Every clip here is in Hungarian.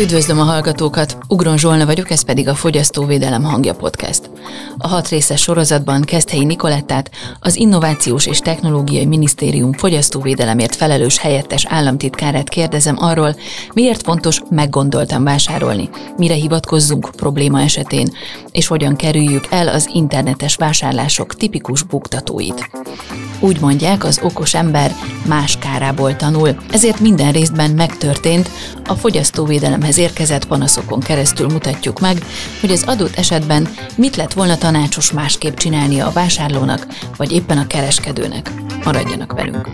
Üdvözlöm a hallgatókat! Ugron Zsolna vagyok, ez pedig a Fogyasztóvédelem hangja podcast. A hat részes sorozatban Keszthelyi Nikolettát, az Innovációs és Technológiai Minisztérium fogyasztóvédelemért felelős helyettes államtitkárát kérdezem arról, miért fontos meggondoltan vásárolni, mire hivatkozzunk probléma esetén, és hogyan kerüljük el az internetes vásárlások tipikus buktatóit. Úgy mondják, az okos ember más kárából tanul, ezért minden részben megtörtént, a fogyasztóvédelemhez érkezett panaszokon keresztül mutatjuk meg, hogy az adott esetben mit lett volna tanácsos másképp csinálnia a vásárlónak, vagy éppen a kereskedőnek. Maradjanak velünk!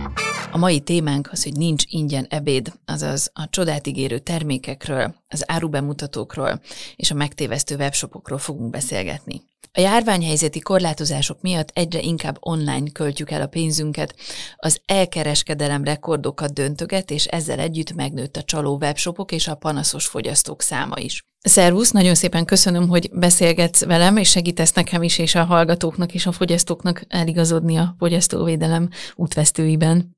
A mai témánk az, hogy nincs ingyen ebéd, azaz a csodát ígérő termékekről, az árubemutatókról és a megtévesztő webshopokról fogunk beszélgetni. A járványhelyzeti korlátozások miatt egyre inkább online költjük el a pénzünket, az elkereskedelem rekordokat döntöget, és ezzel együtt megnőtt a csaló webshopok és a panaszos fogyasztók száma is. Szervusz, nagyon szépen köszönöm, hogy beszélgetsz velem, és segítesz nekem is, és a hallgatóknak és a fogyasztóknak eligazodni a fogyasztóvédelem útvesztőiben.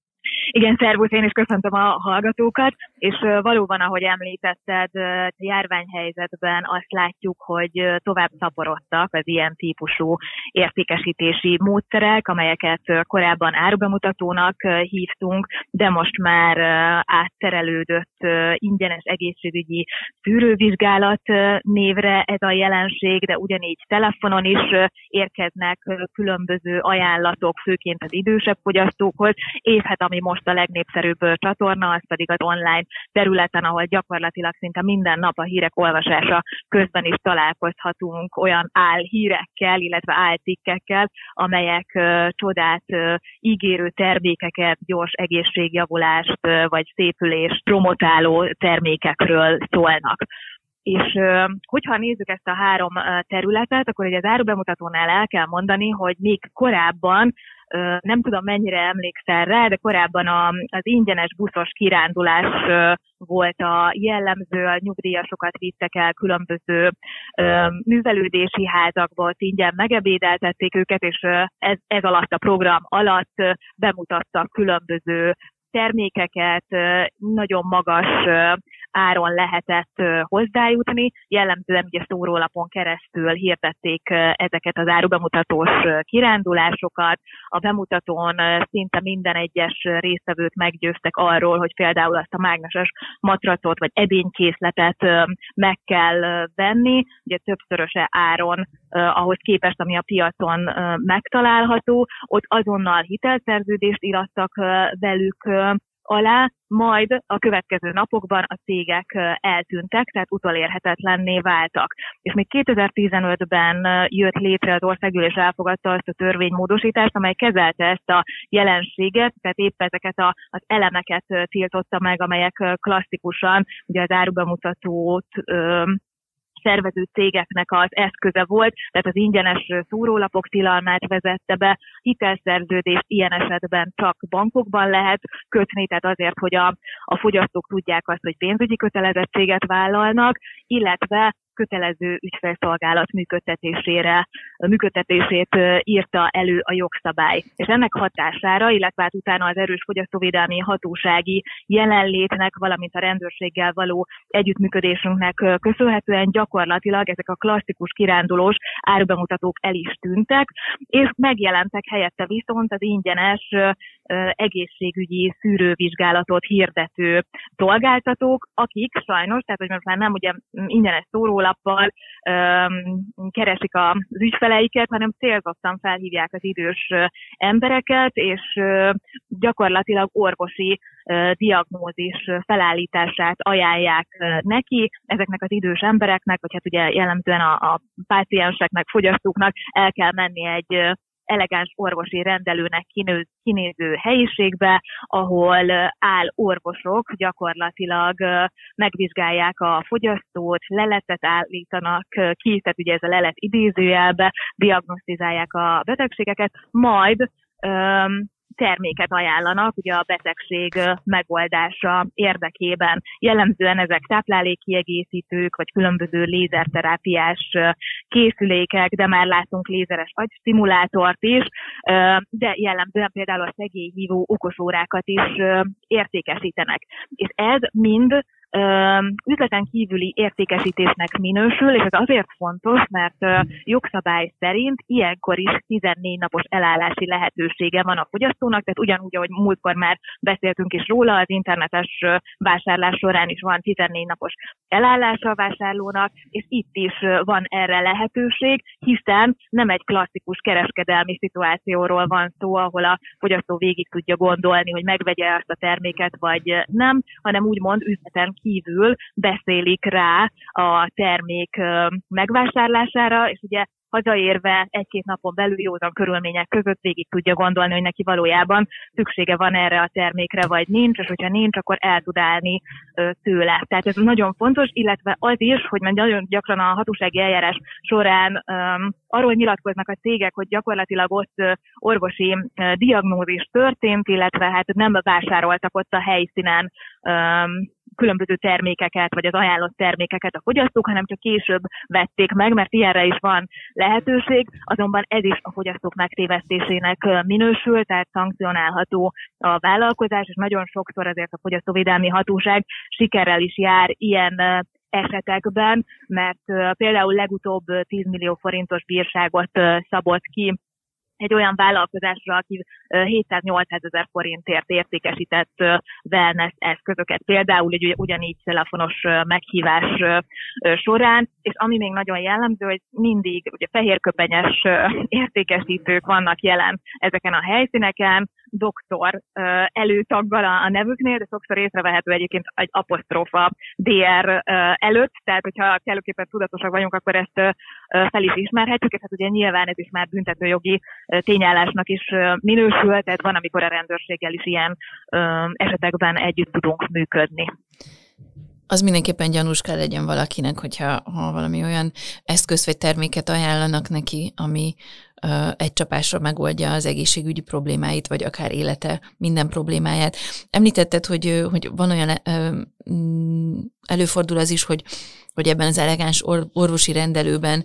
Igen, szervusz, én is köszöntöm a hallgatókat, és valóban, ahogy említetted, járványhelyzetben azt látjuk, hogy tovább szaporodtak az ilyen típusú értékesítési módszerek, amelyeket korábban árubemutatónak hívtunk, de most már átterelődött ingyenes egészségügyi szűrővizsgálat névre ez a jelenség, de ugyanígy telefonon is érkeznek különböző ajánlatok, főként az idősebb fogyasztókhoz, és hát ami most a legnépszerűbb csatorna, az pedig az online területen, ahol gyakorlatilag szinte minden nap a hírek olvasása közben is találkozhatunk olyan álhírekkel, illetve áltikkekkel, amelyek csodát ígérő termékeket, gyors egészségjavulást vagy szépülést promotáló termékekről szólnak. És hogyha nézzük ezt a három területet, akkor ugye az árubemutatónál el kell mondani, hogy még korábban nem tudom mennyire emlékszel rá, de korábban az ingyenes buszos kirándulás volt a jellemző, a nyugdíjasokat vittek el különböző művelődési házakba, ingyen megebédeltették őket, és ez, ez alatt a program alatt bemutattak különböző termékeket, nagyon magas áron lehetett hozzájutni. Jellemzően ugye szórólapon keresztül hirdették ezeket az árubemutatós kirándulásokat. A bemutatón szinte minden egyes résztvevőt meggyőztek arról, hogy például azt a mágneses matracot vagy edénykészletet meg kell venni, ugye többszöröse áron ahhoz képest, ami a piacon megtalálható, ott azonnal hitelszerződést irattak velük alá, majd a következő napokban a cégek eltűntek, tehát utolérhetetlenné váltak. És még 2015-ben jött létre az országgyűlés elfogadta azt a törvénymódosítást, amely kezelte ezt a jelenséget, tehát épp ezeket a, az elemeket tiltotta meg, amelyek klasszikusan ugye az árubemutatót szervező cégeknek az eszköze volt, tehát az ingyenes szórólapok tilalmát vezette be, hitelszerződést ilyen esetben csak bankokban lehet kötni, tehát azért, hogy a, a fogyasztók tudják azt, hogy pénzügyi kötelezettséget vállalnak, illetve kötelező ügyfelszolgálat működtetésére, működtetését írta elő a jogszabály. És ennek hatására, illetve hát utána az erős fogyasztóvédelmi hatósági jelenlétnek, valamint a rendőrséggel való együttműködésünknek köszönhetően gyakorlatilag ezek a klasszikus kirándulós árubemutatók el is tűntek, és megjelentek helyette viszont az ingyenes egészségügyi szűrővizsgálatot hirdető szolgáltatók, akik sajnos, tehát hogy most már nem ugye ingyenes szórólappal keresik az ügyfeleiket, hanem célzottan felhívják az idős embereket, és gyakorlatilag orvosi diagnózis felállítását ajánlják neki, ezeknek az idős embereknek, vagy hát ugye jellemzően a, a pácienseknek, fogyasztóknak el kell menni egy elegáns orvosi rendelőnek kinő, kinéző helyiségbe, ahol áll orvosok, gyakorlatilag megvizsgálják a fogyasztót, leletet állítanak ki, tehát ugye ez a lelet idézőjelbe, diagnosztizálják a betegségeket, majd terméket ajánlanak ugye a betegség megoldása érdekében. Jellemzően ezek táplálékkiegészítők, vagy különböző lézerterápiás készülékek, de már látunk lézeres agystimulátort is, de jellemzően például a szegélyhívó okosórákat is értékesítenek. És ez mind üzleten kívüli értékesítésnek minősül, és ez azért fontos, mert jogszabály szerint ilyenkor is 14 napos elállási lehetősége van a fogyasztónak, tehát ugyanúgy, ahogy múltkor már beszéltünk is róla, az internetes vásárlás során is van 14 napos elállása a vásárlónak, és itt is van erre lehetőség, hiszen nem egy klasszikus kereskedelmi szituációról van szó, ahol a fogyasztó végig tudja gondolni, hogy megvegye ezt a terméket, vagy nem, hanem úgymond üzleten kívül beszélik rá a termék megvásárlására, és ugye hazaérve egy-két napon belül józan körülmények között végig tudja gondolni, hogy neki valójában szüksége van erre a termékre, vagy nincs, és hogyha nincs, akkor el tud állni tőle. Tehát ez nagyon fontos, illetve az is, hogy nagyon gyakran a hatósági eljárás során um, arról nyilatkoznak a cégek, hogy gyakorlatilag ott orvosi diagnózis történt, illetve hát nem vásároltak ott a helyszínen um, különböző termékeket, vagy az ajánlott termékeket a fogyasztók, hanem csak később vették meg, mert ilyenre is van lehetőség, azonban ez is a fogyasztók megtévesztésének minősül, tehát szankcionálható a vállalkozás, és nagyon sokszor azért a fogyasztóvédelmi hatóság sikerrel is jár ilyen esetekben, mert például legutóbb 10 millió forintos bírságot szabott ki egy olyan vállalkozásra, aki 700-800 ezer forintért értékesített wellness eszközöket, például egy ugyanígy telefonos meghívás során, és ami még nagyon jellemző, hogy mindig ugye fehérköpenyes értékesítők vannak jelen ezeken a helyszíneken, doktor előtaggal a nevüknél, de sokszor észrevehető egyébként egy apostrofa DR előtt, tehát hogyha kellőképpen tudatosak vagyunk, akkor ezt fel is ismerhetjük, és hát ugye nyilván ez is már büntetőjogi tényállásnak is minősül, tehát van, amikor a rendőrséggel is ilyen esetekben együtt tudunk működni. Az mindenképpen gyanús kell legyen valakinek, hogyha ha valami olyan eszköz vagy terméket ajánlanak neki, ami egy csapásra megoldja az egészségügyi problémáit, vagy akár élete minden problémáját. Említetted, hogy, hogy van olyan uh, előfordul az is, hogy, hogy ebben az elegáns or- orvosi rendelőben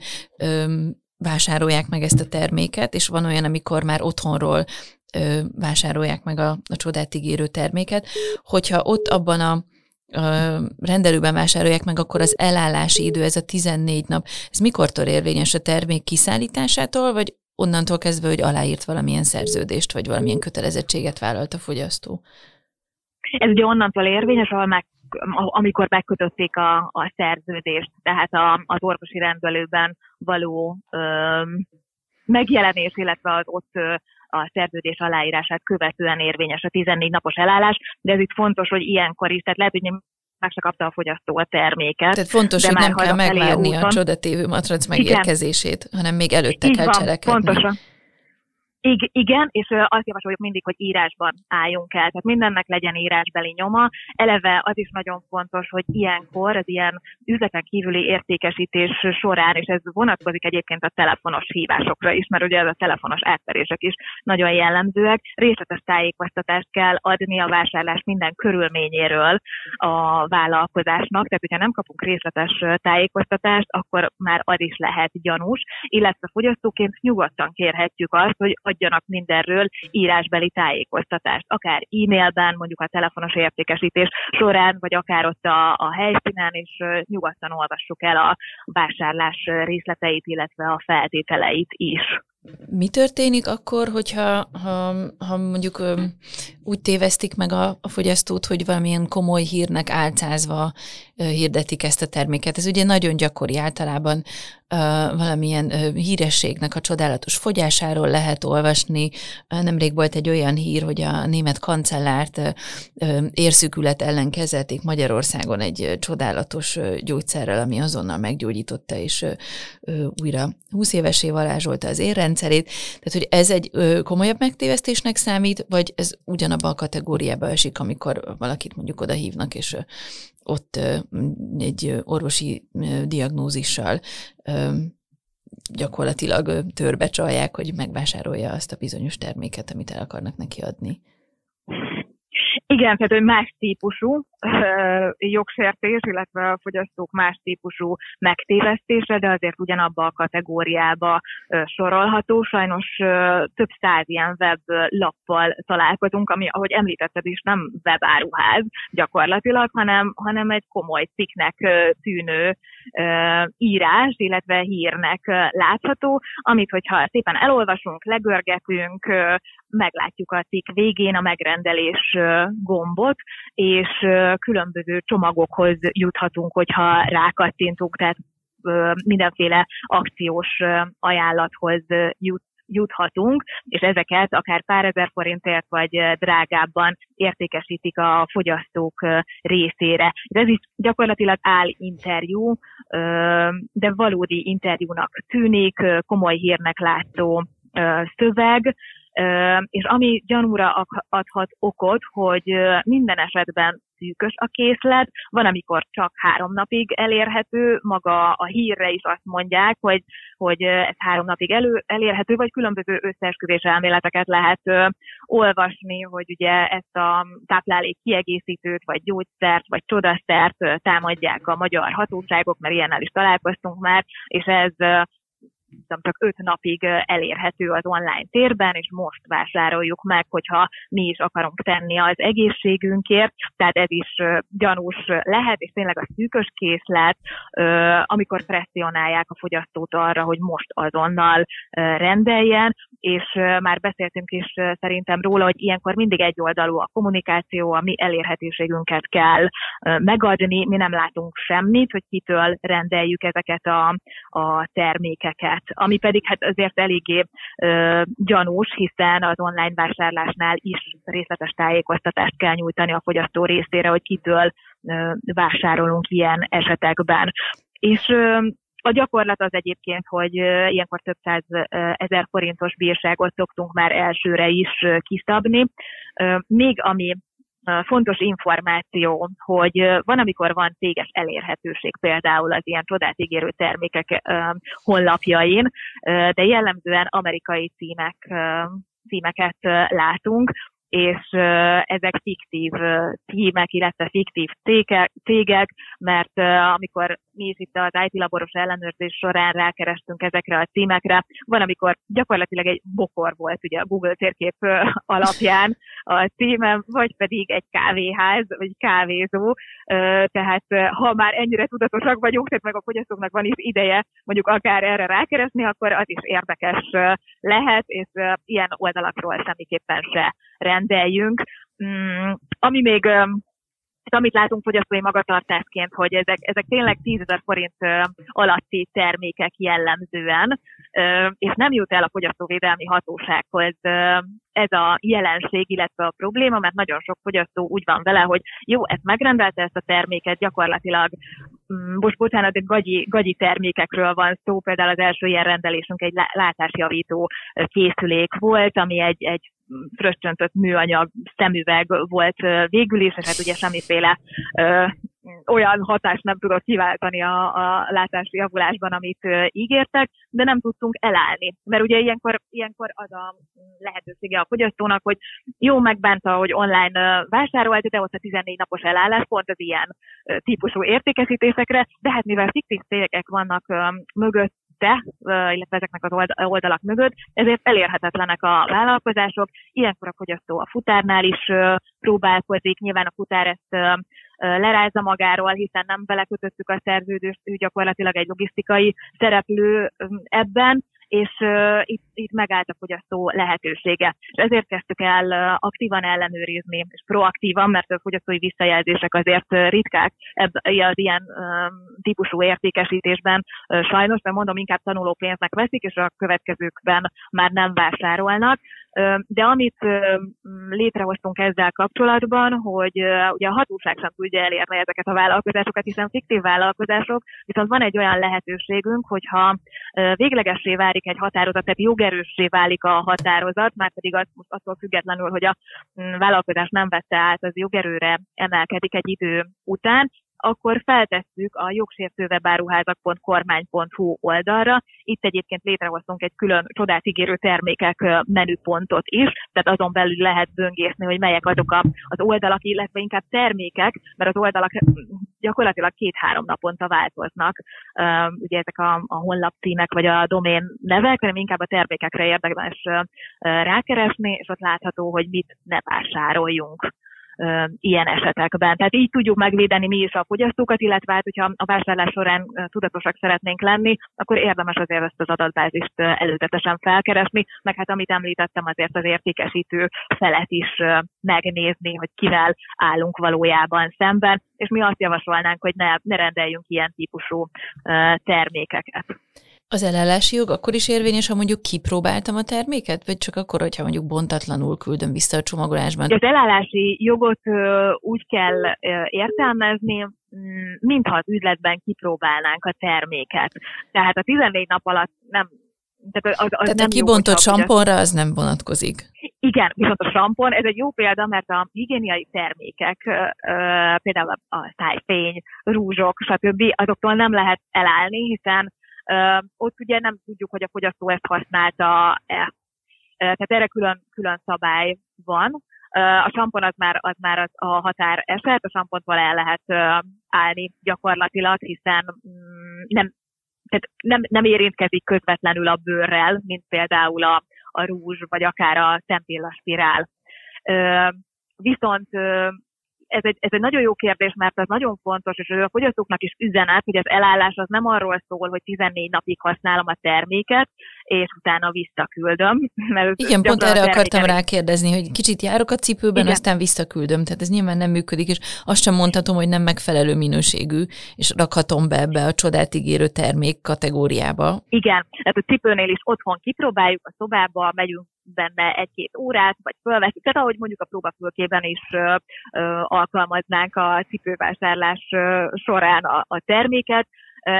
vásárolják meg ezt a terméket, és van olyan, amikor már otthonról vásárolják meg a, a csodát ígérő terméket, hogyha ott abban a rendelőben vásárolják meg, akkor az elállási idő, ez a 14 nap, ez mikortól érvényes a termék kiszállításától, vagy onnantól kezdve, hogy aláírt valamilyen szerződést, vagy valamilyen kötelezettséget vállalt a fogyasztó? Ez ugye onnantól érvényes, ahol meg, amikor megkötötték a, a szerződést, tehát a, az orvosi rendelőben való ö, megjelenés, illetve az ott a szerződés aláírását követően érvényes a 14 napos elállás, de ez itt fontos, hogy ilyenkor is, tehát lehet, hogy se kapta a fogyasztó a terméket. Tehát fontos, hogy nem kell megvárni a, a csodatévő matrac megérkezését, hanem még előtte Így kell van, cselekedni. Pontosan. Ig- igen, és azt javasoljuk mindig, hogy írásban álljunk el, tehát mindennek legyen írásbeli nyoma. Eleve az is nagyon fontos, hogy ilyenkor, az ilyen üzleten kívüli értékesítés során, és ez vonatkozik egyébként a telefonos hívásokra is, mert ugye ez a telefonos átverések is nagyon jellemzőek, részletes tájékoztatást kell adni a vásárlás minden körülményéről a vállalkozásnak, tehát hogyha nem kapunk részletes tájékoztatást, akkor már az is lehet gyanús, illetve fogyasztóként nyugodtan kérhetjük azt, hogy adjanak mindenről írásbeli tájékoztatást, akár e-mailben, mondjuk a telefonos értékesítés során, vagy akár ott a, a helyszínen, és nyugodtan olvassuk el a vásárlás részleteit, illetve a feltételeit is. Mi történik akkor, hogyha ha, ha mondjuk úgy tévesztik meg a, a fogyasztót, hogy valamilyen komoly hírnek álcázva hirdetik ezt a terméket? Ez ugye nagyon gyakori általában valamilyen hírességnek a csodálatos fogyásáról lehet olvasni. Nemrég volt egy olyan hír, hogy a német kancellárt érszükület ellen kezelték Magyarországon egy csodálatos gyógyszerrel, ami azonnal meggyógyította, és újra 20 évesé varázsolta az érrend, rendszerét. Tehát, hogy ez egy komolyabb megtévesztésnek számít, vagy ez ugyanabban a kategóriába esik, amikor valakit mondjuk oda hívnak, és ott egy orvosi diagnózissal gyakorlatilag törbe csalják, hogy megvásárolja azt a bizonyos terméket, amit el akarnak neki adni. Igen, tehát hogy más típusú jogsértés, illetve a fogyasztók más típusú megtévesztése, de azért ugyanabba a kategóriába sorolható. Sajnos több száz ilyen web lappal találkozunk, ami, ahogy említetted is, nem webáruház gyakorlatilag, hanem, hanem egy komoly cikknek tűnő írás, illetve hírnek látható, amit, hogyha szépen elolvasunk, legörgetünk, meglátjuk a cikk végén a megrendelés gombot, és különböző csomagokhoz juthatunk, hogyha rákattintunk, tehát mindenféle akciós ajánlathoz jut, juthatunk, és ezeket akár pár ezer forintért vagy drágábban értékesítik a fogyasztók részére. Ez is gyakorlatilag áll interjú, de valódi interjúnak tűnik, komoly hírnek látszó szöveg, és ami gyanúra adhat okot, hogy minden esetben szűkös a készlet, van, amikor csak három napig elérhető, maga a hírre is azt mondják, hogy, hogy ez három napig elő, elérhető, vagy különböző összeesküvés elméleteket lehet ö, olvasni, hogy ugye ezt a táplálék kiegészítőt, vagy gyógyszert, vagy csodaszert ö, támadják a magyar hatóságok, mert ilyennel is találkoztunk már, és ez tudom, csak öt napig elérhető az online térben, és most vásároljuk meg, hogyha mi is akarunk tenni az egészségünkért, tehát ez is gyanús lehet, és tényleg a szűkös készlet, amikor presszionálják a fogyasztót arra, hogy most azonnal rendeljen, és már beszéltünk is szerintem róla, hogy ilyenkor mindig egyoldalú a kommunikáció, a mi elérhetőségünket kell megadni, mi nem látunk semmit, hogy kitől rendeljük ezeket a, a termékeket ami pedig hát azért eléggé ö, gyanús, hiszen az online vásárlásnál is részletes tájékoztatást kell nyújtani a fogyasztó részére, hogy kitől ö, vásárolunk ilyen esetekben. És ö, a gyakorlat az egyébként, hogy ilyenkor több száz ezer forintos bírságot szoktunk már elsőre is kiszabni. Még ami fontos információ, hogy van, amikor van céges elérhetőség például az ilyen csodát ígérő termékek honlapjain, de jellemzően amerikai címek címeket látunk, és ezek fiktív címek, illetve fiktív cégek, mert amikor mi is itt az IT laboros ellenőrzés során rákerestünk ezekre a címekre, van, amikor gyakorlatilag egy bokor volt ugye a Google térkép alapján a címem, vagy pedig egy kávéház, vagy kávézó, tehát ha már ennyire tudatosak vagyunk, tehát meg a fogyasztóknak van is ideje mondjuk akár erre rákeresni, akkor az is érdekes lehet, és ilyen oldalakról semmiképpen se rendeljünk. Mm, ami még amit látunk fogyasztói magatartásként, hogy ezek, ezek tényleg 10 ezer forint alatti termékek jellemzően, és nem jut el a fogyasztóvédelmi hatósághoz ez a jelenség, illetve a probléma, mert nagyon sok fogyasztó úgy van vele, hogy jó, ezt megrendelte ezt a terméket, gyakorlatilag most bocsánat, egy gagyi, gagyi termékekről van szó, például az első ilyen rendelésünk egy látásjavító készülék volt, ami egy, egy fröccsöntött műanyag szemüveg volt végül is, és hát ugye semmiféle olyan hatást nem tudott kiváltani a, a látási javulásban, amit ígértek, de nem tudtunk elállni. Mert ugye ilyenkor, ilyenkor az a lehetősége a fogyasztónak, hogy jó megbánta, hogy online vásárolt, de ott a 14 napos elállás pont az ilyen típusú értékesítésekre, de hát mivel fiktív cégek vannak mögött, mögötte, illetve ezeknek az oldalak mögött, ezért elérhetetlenek a vállalkozások. Ilyenkor a fogyasztó a futárnál is próbálkozik, nyilván a futár ezt lerázza magáról, hiszen nem belekötöttük a szerződést, ő gyakorlatilag egy logisztikai szereplő ebben, és uh, itt, itt megállt a fogyasztó lehetősége. És ezért kezdtük el uh, aktívan ellenőrizni, és proaktívan, mert a fogyasztói visszajelzések azért ritkák ebben az ilyen uh, típusú értékesítésben uh, sajnos, mert mondom, inkább tanuló pénznek veszik, és a következőkben már nem vásárolnak. De amit létrehoztunk ezzel kapcsolatban, hogy ugye a hatóság sem tudja elérni ezeket a vállalkozásokat, hiszen fiktív vállalkozások, viszont van egy olyan lehetőségünk, hogyha véglegessé válik egy határozat, tehát jogerőssé válik a határozat, már pedig az, attól függetlenül, hogy a vállalkozás nem vette át, az jogerőre emelkedik egy idő után, akkor feltesszük a jogsértő webáruházak.kormány.hu oldalra. Itt egyébként létrehoztunk egy külön csodát ígérő termékek menüpontot is, tehát azon belül lehet böngészni, hogy melyek azok az oldalak, illetve inkább termékek, mert az oldalak gyakorlatilag két-három naponta változnak. Ugye ezek a, a honlap címek vagy a domén nevek, hanem inkább a termékekre érdemes rákeresni, és ott látható, hogy mit ne vásároljunk ilyen esetekben. Tehát így tudjuk megvédeni mi is a fogyasztókat, illetve hát, hogyha a vásárlás során tudatosak szeretnénk lenni, akkor érdemes azért ezt az adatbázist előzetesen felkeresni, meg hát amit említettem, azért az értékesítő felet is megnézni, hogy kivel állunk valójában szemben, és mi azt javasolnánk, hogy ne, ne rendeljünk ilyen típusú termékeket. Az elállási jog akkor is érvényes, ha mondjuk kipróbáltam a terméket, vagy csak akkor, hogyha mondjuk bontatlanul küldöm vissza a csomagolásban? Az elállási jogot úgy kell értelmezni, mm, mintha az üzletben kipróbálnánk a terméket. Tehát a 14 nap alatt nem tehát, az, az tehát nem a kibontott jó, samponra az nem vonatkozik. Igen, viszont a sampon, ez egy jó példa, mert a higiéniai termékek, például a szájfény, rúzsok, stb. azoktól nem lehet elállni, hiszen ott ugye nem tudjuk, hogy a fogyasztó ezt használta-e. Tehát erre külön, külön szabály van. A sampon az már, az már az a határ eset, a sampontval el lehet állni gyakorlatilag, hiszen mm, nem, tehát nem, nem érintkezik közvetlenül a bőrrel, mint például a, a rúzs, vagy akár a szempillaspirál. Viszont ez egy, ez egy nagyon jó kérdés, mert ez nagyon fontos, és a fogyasztóknak is üzenet, hogy az elállás az nem arról szól, hogy 14 napig használom a terméket, és utána visszaküldöm. Mert Igen, pont erre akartam rákérdezni, hogy kicsit járok a cipőben, Igen. aztán visszaküldöm. Tehát ez nyilván nem működik, és azt sem mondhatom, hogy nem megfelelő minőségű, és rakhatom be ebbe a csodát ígérő termék kategóriába. Igen, tehát a cipőnél is otthon kipróbáljuk, a szobába megyünk benne egy-két órát, vagy fölveszünk, tehát ahogy mondjuk a próbafülkében is ö, ö, alkalmaznánk a cipővásárlás ö, során a, a terméket,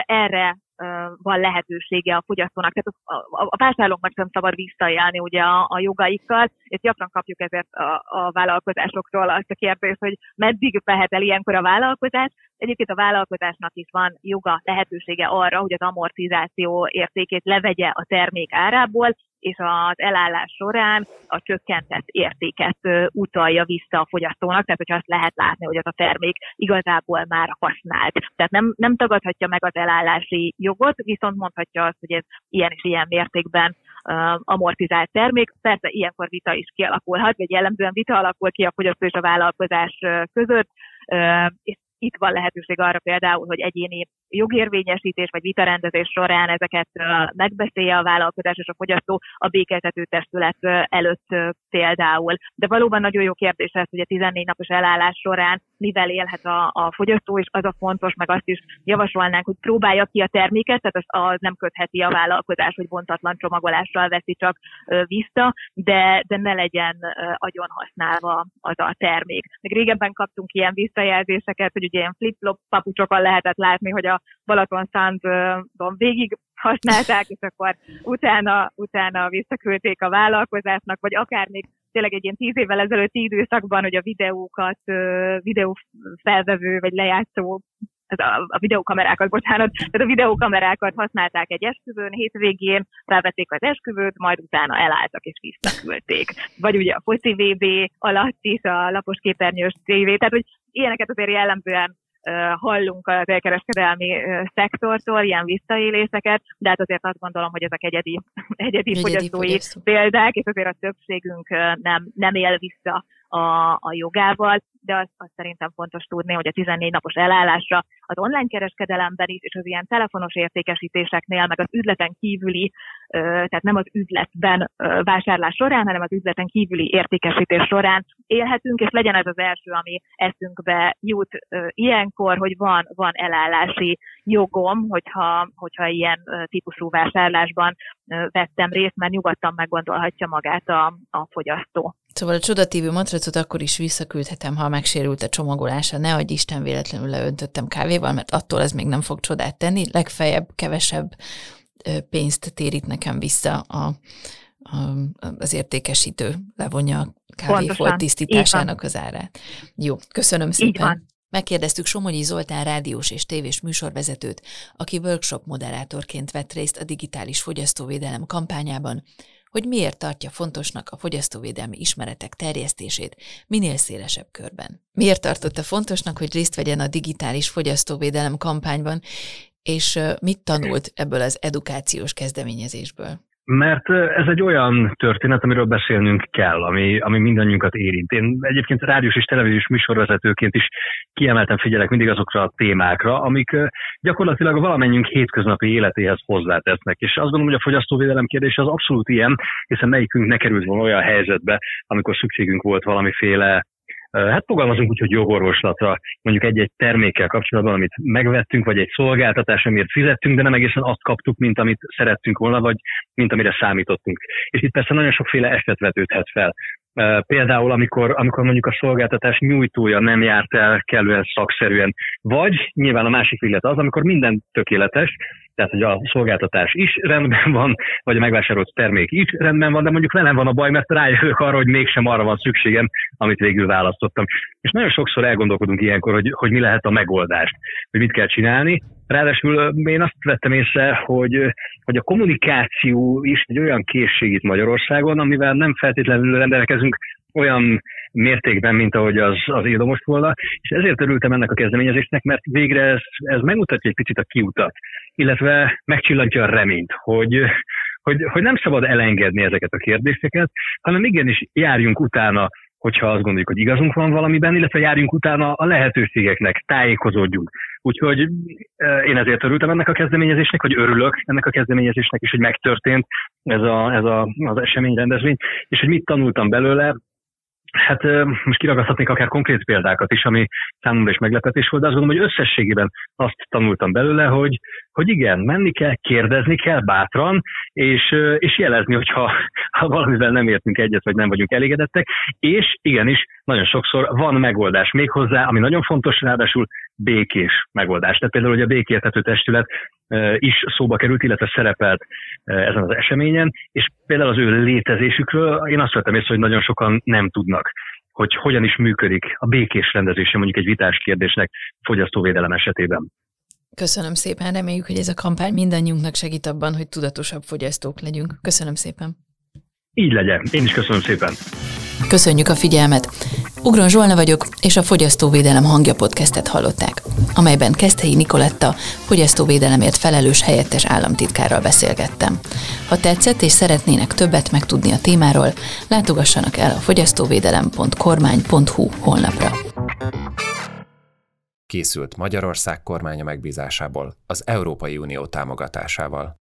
erre van lehetősége a fogyasztónak. Tehát a, a, a vásárlóknak sem szabad visszaélni ugye a, a jogaikkal, és gyakran kapjuk ezért a, a vállalkozásoktól azt a kérdést, hogy meddig vehet el ilyenkor a vállalkozás. Egyébként a vállalkozásnak is van joga, lehetősége arra, hogy az amortizáció értékét levegye a termék árából, és az elállás során a csökkentett értéket utalja vissza a fogyasztónak, tehát hogyha azt lehet látni, hogy az a termék igazából már használt. Tehát nem, nem tagadhatja meg az elállási jogot, viszont mondhatja azt, hogy ez ilyen és ilyen mértékben amortizált termék. Persze ilyenkor vita is kialakulhat, vagy jellemzően vita alakul ki a fogyasztó és a vállalkozás között, és itt van lehetőség arra például, hogy egyéni jogérvényesítés vagy vitarendezés során ezeket megbeszélje a vállalkozás és a fogyasztó a békeltető testület előtt például. De valóban nagyon jó kérdés ez, hogy a 14 napos elállás során mivel élhet a, a fogyasztó, és az a fontos, meg azt is javasolnánk, hogy próbálja ki a terméket, tehát az, az nem kötheti a vállalkozás, hogy bontatlan csomagolással veszi csak vissza, de, de ne legyen agyon használva az a termék. Meg régebben kaptunk ilyen visszajelzéseket, hogy ugye ilyen flip-flop papucsokon lehetett látni, hogy a Balaton Szándon végig használták, és akkor utána, utána visszaküldték a vállalkozásnak, vagy akár még tényleg egy ilyen tíz évvel ezelőtti időszakban, hogy a videókat, videó felvevő vagy lejátszó a, a videókamerákat, bocsánat, tehát a videókamerákat használták egy esküvőn, hétvégén felvették az esküvőt, majd utána elálltak és visszaküldték. Vagy ugye a foci VB alatt is a lapos képernyős TV, tehát hogy ilyeneket azért jellemzően hallunk az elkereskedelmi szektortól, ilyen visszaéléseket, de hát azért azt gondolom, hogy ezek egyedi, egyedi, egyedi fogyasztói fogyasztó. példák, és azért a többségünk nem, nem él vissza a, a jogával, de azt, azt szerintem fontos tudni, hogy a 14 napos elállásra az online kereskedelemben is, és az ilyen telefonos értékesítéseknél, meg az üzleten kívüli, tehát nem az üzletben vásárlás során, hanem az üzleten kívüli értékesítés során élhetünk, és legyen ez az első, ami eszünkbe jut ilyenkor, hogy van, van elállási jogom, hogyha, hogyha ilyen típusú vásárlásban vettem részt, mert nyugodtan meggondolhatja magát a, a fogyasztó. Szóval a csodatívő matracot akkor is visszaküldhetem, ha megsérült a csomagolása. Ne adj Isten, véletlenül leöntöttem kávéval, mert attól ez még nem fog csodát tenni. Legfeljebb kevesebb pénzt térít nekem vissza a, a, az értékesítő, levonja a kávéfolt tisztításának az árát. Jó, köszönöm szépen. Megkérdeztük Somogyi Zoltán rádiós és tévés műsorvezetőt, aki workshop moderátorként vett részt a digitális fogyasztóvédelem kampányában, hogy miért tartja fontosnak a fogyasztóvédelmi ismeretek terjesztését minél szélesebb körben. Miért tartotta fontosnak, hogy részt vegyen a digitális fogyasztóvédelem kampányban, és mit tanult ebből az edukációs kezdeményezésből? Mert ez egy olyan történet, amiről beszélnünk kell, ami, ami mindannyiunkat érint. Én egyébként rádiós és televíziós műsorvezetőként is kiemelten figyelek mindig azokra a témákra, amik gyakorlatilag valamennyünk hétköznapi életéhez hozzátesznek. És azt gondolom, hogy a fogyasztóvédelem kérdése az abszolút ilyen, hiszen melyikünk ne került volna olyan helyzetbe, amikor szükségünk volt valamiféle hát fogalmazunk úgy, hogy jogorvoslatra, mondjuk egy-egy termékkel kapcsolatban, amit megvettünk, vagy egy szolgáltatás, amiért fizettünk, de nem egészen azt kaptuk, mint amit szerettünk volna, vagy mint amire számítottunk. És itt persze nagyon sokféle eset vetődhet fel. Például, amikor, amikor mondjuk a szolgáltatás nyújtója nem járt el kellően szakszerűen, vagy nyilván a másik véglet az, amikor minden tökéletes, tehát hogy a szolgáltatás is rendben van, vagy a megvásárolt termék is rendben van, de mondjuk velem van a baj, mert rájövök arra, hogy mégsem arra van szükségem, amit végül választottam. És nagyon sokszor elgondolkodunk ilyenkor, hogy, hogy mi lehet a megoldás, hogy mit kell csinálni. Ráadásul én azt vettem észre, hogy, hogy a kommunikáció is egy olyan készség itt Magyarországon, amivel nem feltétlenül rendelkezünk olyan mértékben, mint ahogy az, az most volna, és ezért örültem ennek a kezdeményezésnek, mert végre ez, ez megmutatja egy picit a kiutat, illetve megcsillantja a reményt, hogy, hogy, hogy nem szabad elengedni ezeket a kérdéseket, hanem igenis járjunk utána hogyha azt gondoljuk, hogy igazunk van valamiben, illetve járjunk utána a lehetőségeknek, tájékozódjunk. Úgyhogy én ezért örültem ennek a kezdeményezésnek, hogy örülök ennek a kezdeményezésnek is, hogy megtörtént ez, a, ez a, az eseményrendezvény, és hogy mit tanultam belőle, Hát most kiragaszthatnék akár konkrét példákat is, ami számomra is meglepetés volt, de azt gondolom, hogy összességében azt tanultam belőle, hogy, hogy igen, menni kell, kérdezni kell bátran, és, és jelezni, hogyha ha valamivel nem értünk egyet, vagy nem vagyunk elégedettek, és igenis, nagyon sokszor van megoldás méghozzá, ami nagyon fontos, ráadásul békés megoldás. Tehát például, hogy a békértető testület is szóba került, illetve szerepelt ezen az eseményen, és például az ő létezésükről én azt vettem észre, hogy nagyon sokan nem tudnak hogy hogyan is működik a békés rendezése mondjuk egy vitás kérdésnek fogyasztóvédelem esetében. Köszönöm szépen, reméljük, hogy ez a kampány mindannyiunknak segít abban, hogy tudatosabb fogyasztók legyünk. Köszönöm szépen. Így legyen. Én is köszönöm szépen. Köszönjük a figyelmet. Ugron Zsolna vagyok, és a Fogyasztóvédelem hangja podcastet hallották, amelyben Keszthelyi Nikoletta fogyasztóvédelemért felelős helyettes államtitkárral beszélgettem. Ha tetszett és szeretnének többet megtudni a témáról, látogassanak el a fogyasztóvédelem.kormány.hu honlapra. Készült Magyarország kormánya megbízásából az Európai Unió támogatásával.